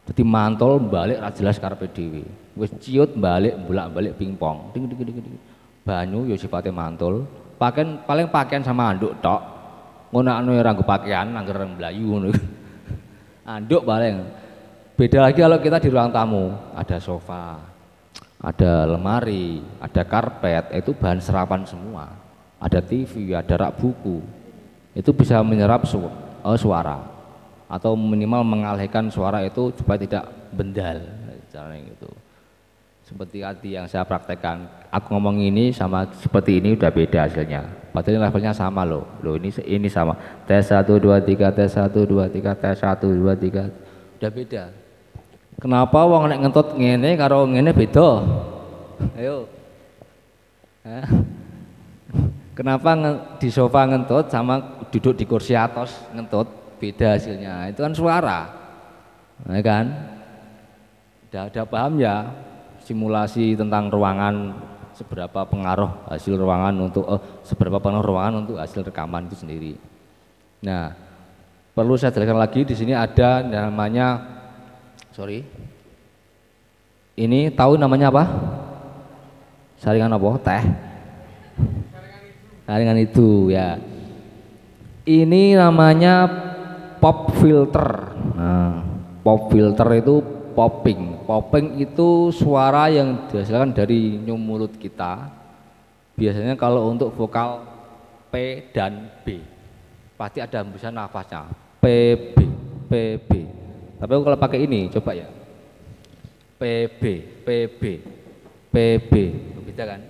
Jadi mantol balik jelas karepe dhewe. Wis ciut balik bolak-balik pingpong. Ding ding ding ding. Banyu ya sifatnya mantul. Pakaian paling pakaian sama anduk tok. Ngono anu ora nggo pakaian angger mlayu ngono. Anduk paling. Beda lagi kalau kita di ruang tamu, ada sofa, ada lemari, ada karpet, itu bahan serapan semua. Ada TV, ada rak buku. Itu bisa menyerap su eh, suara atau minimal mengalihkan suara itu supaya tidak bendal caranya gitu. Seperti tadi yang saya praktekkan, aku ngomong ini sama seperti ini udah beda hasilnya. Padahal levelnya sama loh. Loh ini ini sama. Tes 1 2 3 tes 1 2 3 tes 1 2 3 udah beda. Kenapa wong nek ngentut ngene karo ngene beda? Ayo. Hah? Kenapa di sofa ngentut sama duduk di kursi atas ngentut beda hasilnya? Itu kan suara. Ya kan? Udah ada paham ya simulasi tentang ruangan seberapa pengaruh hasil ruangan untuk eh, seberapa pengaruh ruangan untuk hasil rekaman itu sendiri. Nah, perlu saya jelaskan lagi di sini ada namanya sorry Ini tahu namanya apa? Saringan apa? Teh. Saringan itu ya. Ini namanya pop filter. Nah, pop filter itu popping. Popping itu suara yang dihasilkan dari nyum mulut kita. Biasanya kalau untuk vokal P dan B pasti ada hembusan nafasnya. PB, PB. Tapi kalau pakai ini coba ya. PB, PB, PB. Beda kan?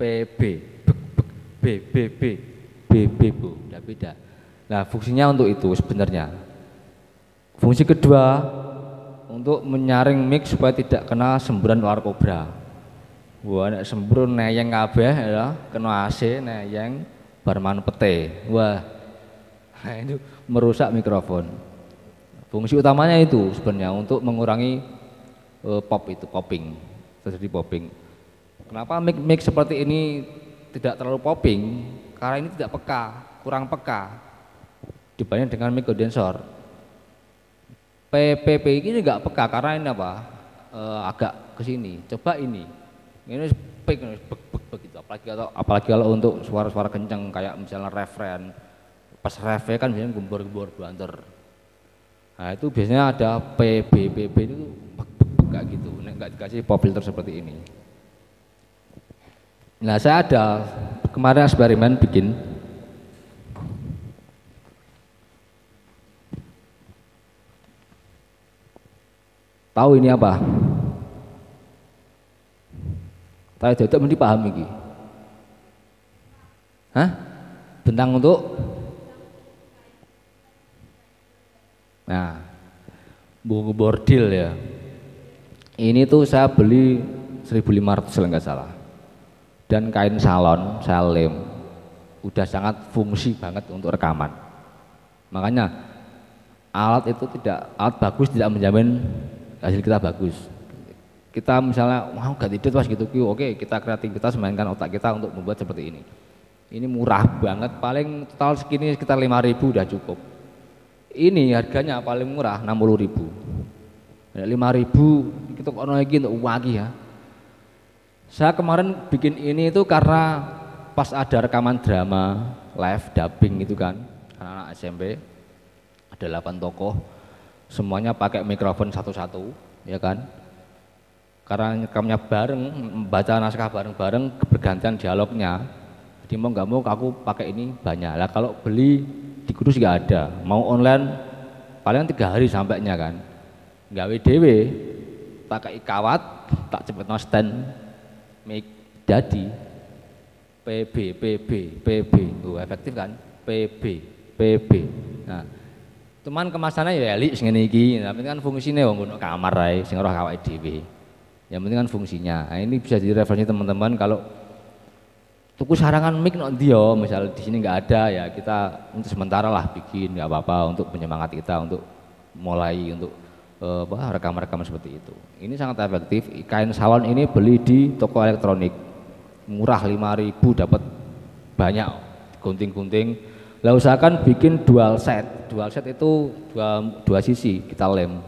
PB, B, B, B, B, B, Bu. Tidak beda. Nah, fungsinya untuk itu sebenarnya. Fungsi kedua untuk menyaring mic supaya tidak kena semburan ular kobra. Wah, nek sembrun neyeng kabeh ya, kena AC neyeng barman pete. Wah. Nah, itu merusak mikrofon. Fungsi utamanya itu sebenarnya untuk mengurangi uh, pop itu popping, terjadi popping. Kenapa mic mic seperti ini tidak terlalu popping? Karena ini tidak peka, kurang peka dibanding dengan mic condenser. PPP ini nggak peka karena ini apa? E, agak ke sini. Coba ini. Ini pik bek bek begitu. Apalagi kalau apalagi kalau untuk suara-suara kencang kayak misalnya referen. Pas referen kan biasanya gembor-gembor banter. Nah, itu biasanya ada PBBB itu bek bek bek kayak gitu. Nek nggak dikasih pop filter seperti ini. Nah, saya ada kemarin eksperimen bikin Tahu ini apa? Tahu itu mesti paham ini. Hah? Bentang untuk Nah, buku bordil ya. Ini tuh saya beli 1500 kalau nggak salah. Dan kain salon, salim, udah sangat fungsi banget untuk rekaman. Makanya alat itu tidak alat bagus tidak menjamin hasil kita bagus. Kita misalnya mau ganti tidur pas gitu. Oke kita kreativitas mainkan otak kita untuk membuat seperti ini. Ini murah banget. Paling total segini sekitar 5000 udah cukup. Ini harganya paling murah 60000 5000 kita kok lagi untuk lagi ya. Saya kemarin bikin ini itu karena pas ada rekaman drama live dubbing itu kan anak-anak SMP ada 8 tokoh semuanya pakai mikrofon satu-satu ya kan? Karena rekamnya bareng baca naskah bareng-bareng bergantian dialognya. Jadi mau nggak mau aku pakai ini banyak. Lah kalau beli di kudus nggak ada. Mau online paling tiga hari sampainya kan. Nggak WDW pakai kawat tak cepet no stand mic jadi PB PB PB tuh efektif kan? PB PB nah Cuman kemasannya ya elik sing ngene iki, tapi kan fungsinya wong ngono kamar ae sing ora awake dhewe. Yang penting kan fungsinya. Nah, ini bisa jadi referensi teman-teman kalau tuku sarangan mic no dia, misal di sini nggak ada ya kita untuk sementara lah bikin nggak apa-apa untuk penyemangat kita untuk mulai untuk uh, rekam-rekam seperti itu. Ini sangat efektif. Kain salon ini beli di toko elektronik. Murah 5000 dapat banyak gunting-gunting lah usahakan bikin dual set. Dual set itu dua, dua sisi kita lem.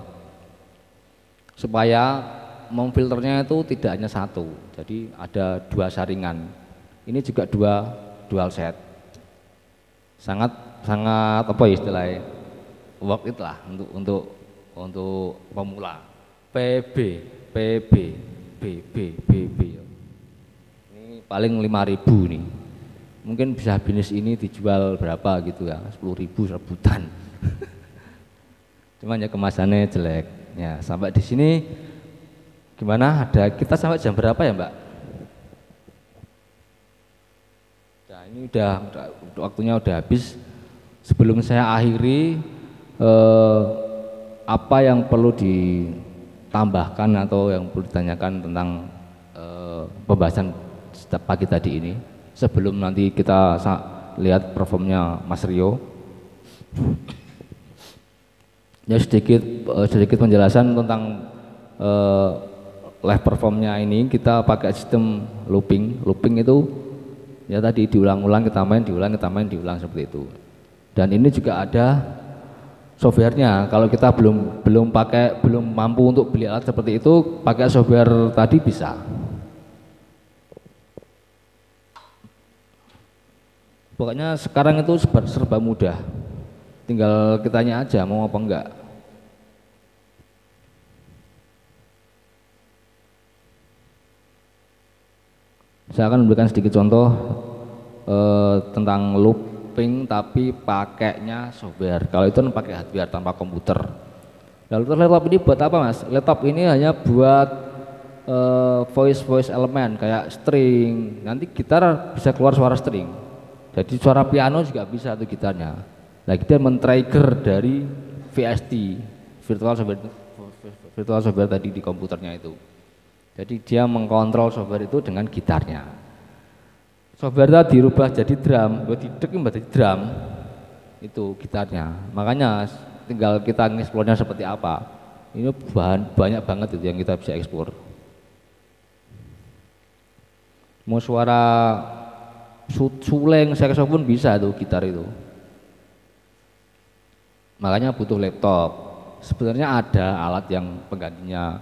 Supaya memfilternya itu tidak hanya satu. Jadi ada dua saringan. Ini juga dua dual set. Sangat sangat apa ya istilahnya? Work it lah untuk untuk untuk pemula. PB, PB, BB, BB. Ini paling 5000 nih mungkin bisa bisnis ini dijual berapa gitu ya 10 ribu rebutan. [LAUGHS] Cuman ya kemasannya jelek. Ya sampai di sini gimana? Ada kita sampai jam berapa ya mbak? Nah ini udah, udah waktunya udah habis. Sebelum saya akhiri eh, apa yang perlu ditambahkan atau yang perlu ditanyakan tentang eh, pembahasan pagi tadi ini sebelum nanti kita lihat performnya Mas Rio. Ya sedikit eh, sedikit penjelasan tentang uh, live performnya ini kita pakai sistem looping. Looping itu ya tadi diulang-ulang kita main, diulang kita main, diulang seperti itu. Dan ini juga ada softwarenya. Kalau kita belum belum pakai belum mampu untuk beli alat seperti itu, pakai software tadi bisa. Pokoknya sekarang itu serba, mudah. Tinggal kitanya aja mau apa enggak. Saya akan memberikan sedikit contoh eh, tentang looping tapi pakainya software. Kalau itu kan pakai hardware tanpa komputer. Lalu laptop ini buat apa mas? Laptop ini hanya buat eh, voice voice elemen kayak string. Nanti gitar bisa keluar suara string. Jadi suara piano juga bisa tuh gitarnya. Nah kita men-trigger dari VST virtual software virtual software tadi di komputernya itu. Jadi dia mengkontrol software itu dengan gitarnya. Software tadi dirubah jadi drum, buat didek jadi drum itu gitarnya. Makanya tinggal kita ngeksplornya seperti apa. Ini bahan, banyak banget itu yang kita bisa eksplor. Mau suara suleng, saxophone bisa tuh gitar itu. Makanya butuh laptop. Sebenarnya ada alat yang penggantinya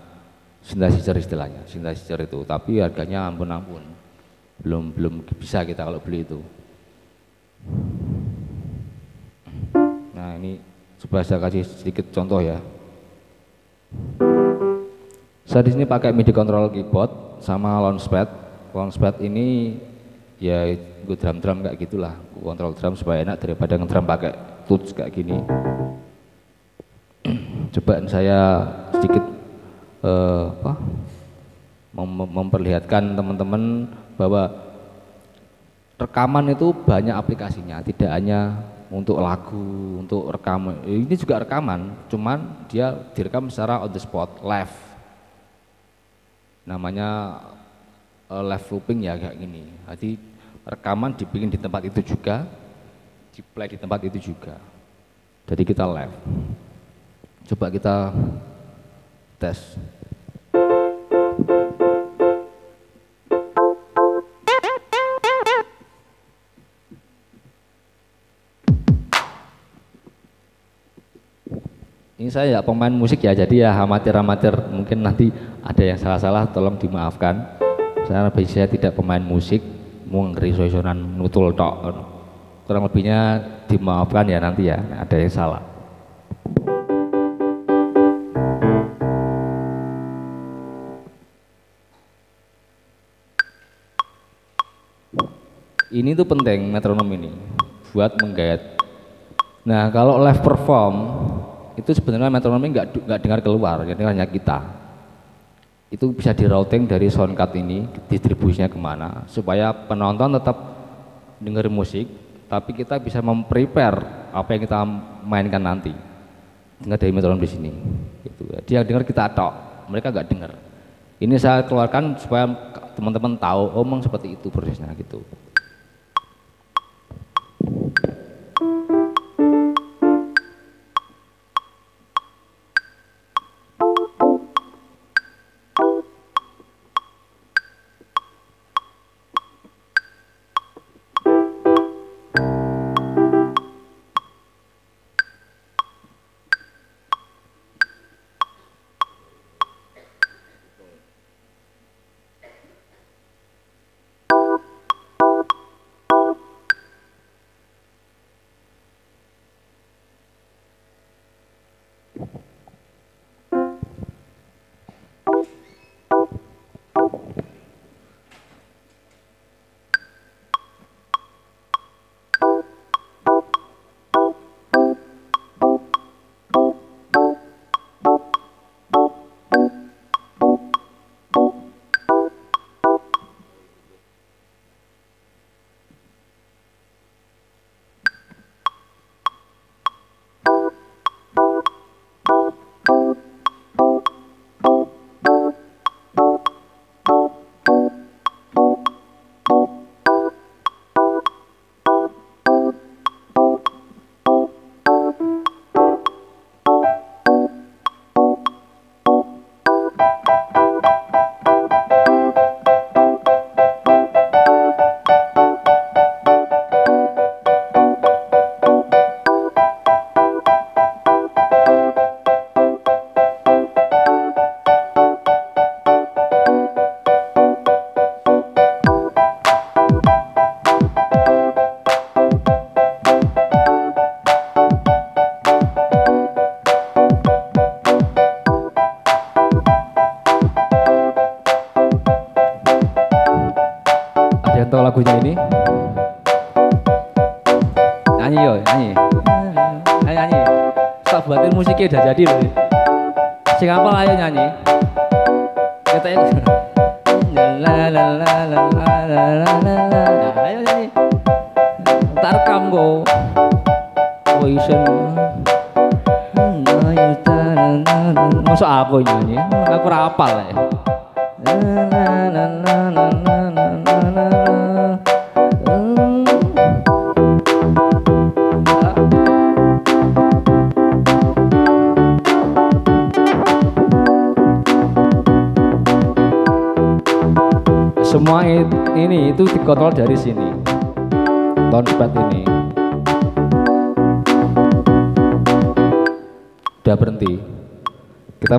synthesizer istilahnya, synthesizer itu, tapi harganya ampun-ampun. Belum belum bisa kita kalau beli itu. Nah, ini coba saya kasih sedikit contoh ya. Saya di sini pakai MIDI control keyboard sama launchpad. Launchpad ini ya gue drum-drum kayak gitulah, kontrol drum supaya enak daripada ngedrum pakai touch kayak gini. [CLEARS THROAT] Coba saya sedikit eh, apa, mem memperlihatkan teman-teman bahwa rekaman itu banyak aplikasinya, tidak hanya untuk lagu, untuk rekaman. Ini juga rekaman, cuman dia direkam secara on the spot, live. Namanya uh, live looping ya kayak gini. Jadi rekaman dibikin di tempat itu juga, di play di tempat itu juga. Jadi kita live. Coba kita tes. Ini saya ya pemain musik ya, jadi ya amatir-amatir mungkin nanti ada yang salah-salah tolong dimaafkan. Saya saya tidak pemain musik, mau ngeri sosonan nutul tok. Kurang lebihnya dimaafkan ya nanti ya, ada yang salah. Ini tuh penting metronom ini buat menggayat. Nah kalau live perform itu sebenarnya metronom ini nggak nggak dengar keluar, jadi hanya kita. Itu bisa di routing dari soundcard ini distribusinya ke mana supaya penonton tetap dengar musik, tapi kita bisa memprepare apa yang kita mainkan nanti. Dengar dari metronom di sini. Itu dia dengar kita tok, mereka nggak dengar. Ini saya keluarkan supaya teman-teman tahu, omong oh, seperti itu prosesnya gitu.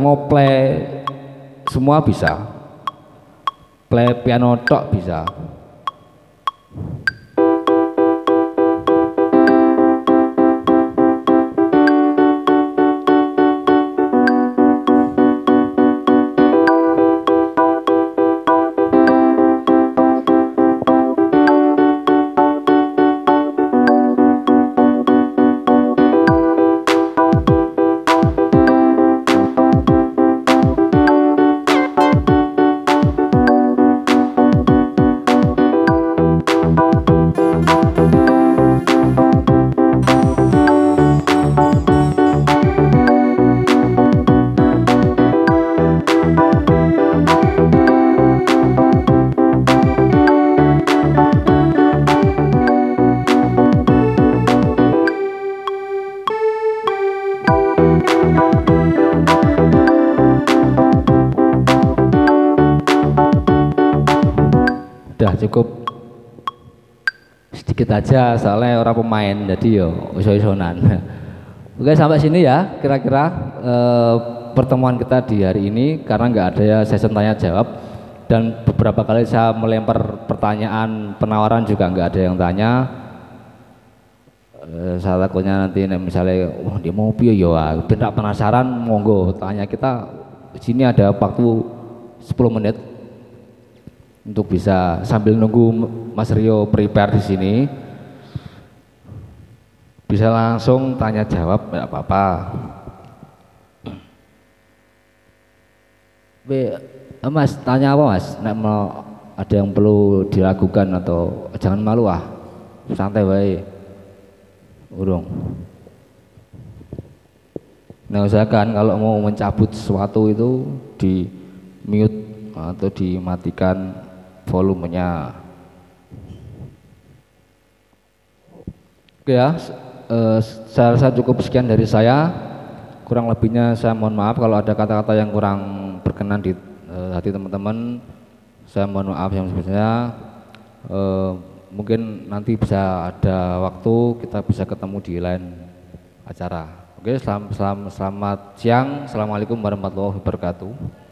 Mau play semua bisa. Play piano tok bisa. Sedikit aja soalnya orang pemain jadi yo iso-isonan. [LAUGHS] Oke sampai sini ya kira-kira eh, pertemuan kita di hari ini karena nggak ada ya sesi tanya jawab dan beberapa kali saya melempar pertanyaan penawaran juga nggak ada yang tanya. Eh, saya takutnya nanti misalnya wah dia mau yo ah, ben penasaran monggo tanya kita sini ada waktu 10 menit untuk bisa sambil nunggu Mas Rio prepare di sini bisa langsung tanya jawab tidak apa-apa. Eh, Mas tanya apa Mas? Nek mau ada yang perlu dilakukan atau jangan malu ah, santai baik. Urung. Nah usahakan kalau mau mencabut sesuatu itu di mute atau dimatikan volumenya. Oke ya, eh, saya rasa cukup sekian dari saya. Kurang lebihnya saya mohon maaf kalau ada kata-kata yang kurang berkenan di eh, hati teman-teman. Saya mohon maaf yang sebesarnya. Eh, mungkin nanti bisa ada waktu kita bisa ketemu di lain acara. Oke, selam, selam- selamat siang. Assalamualaikum warahmatullahi wabarakatuh.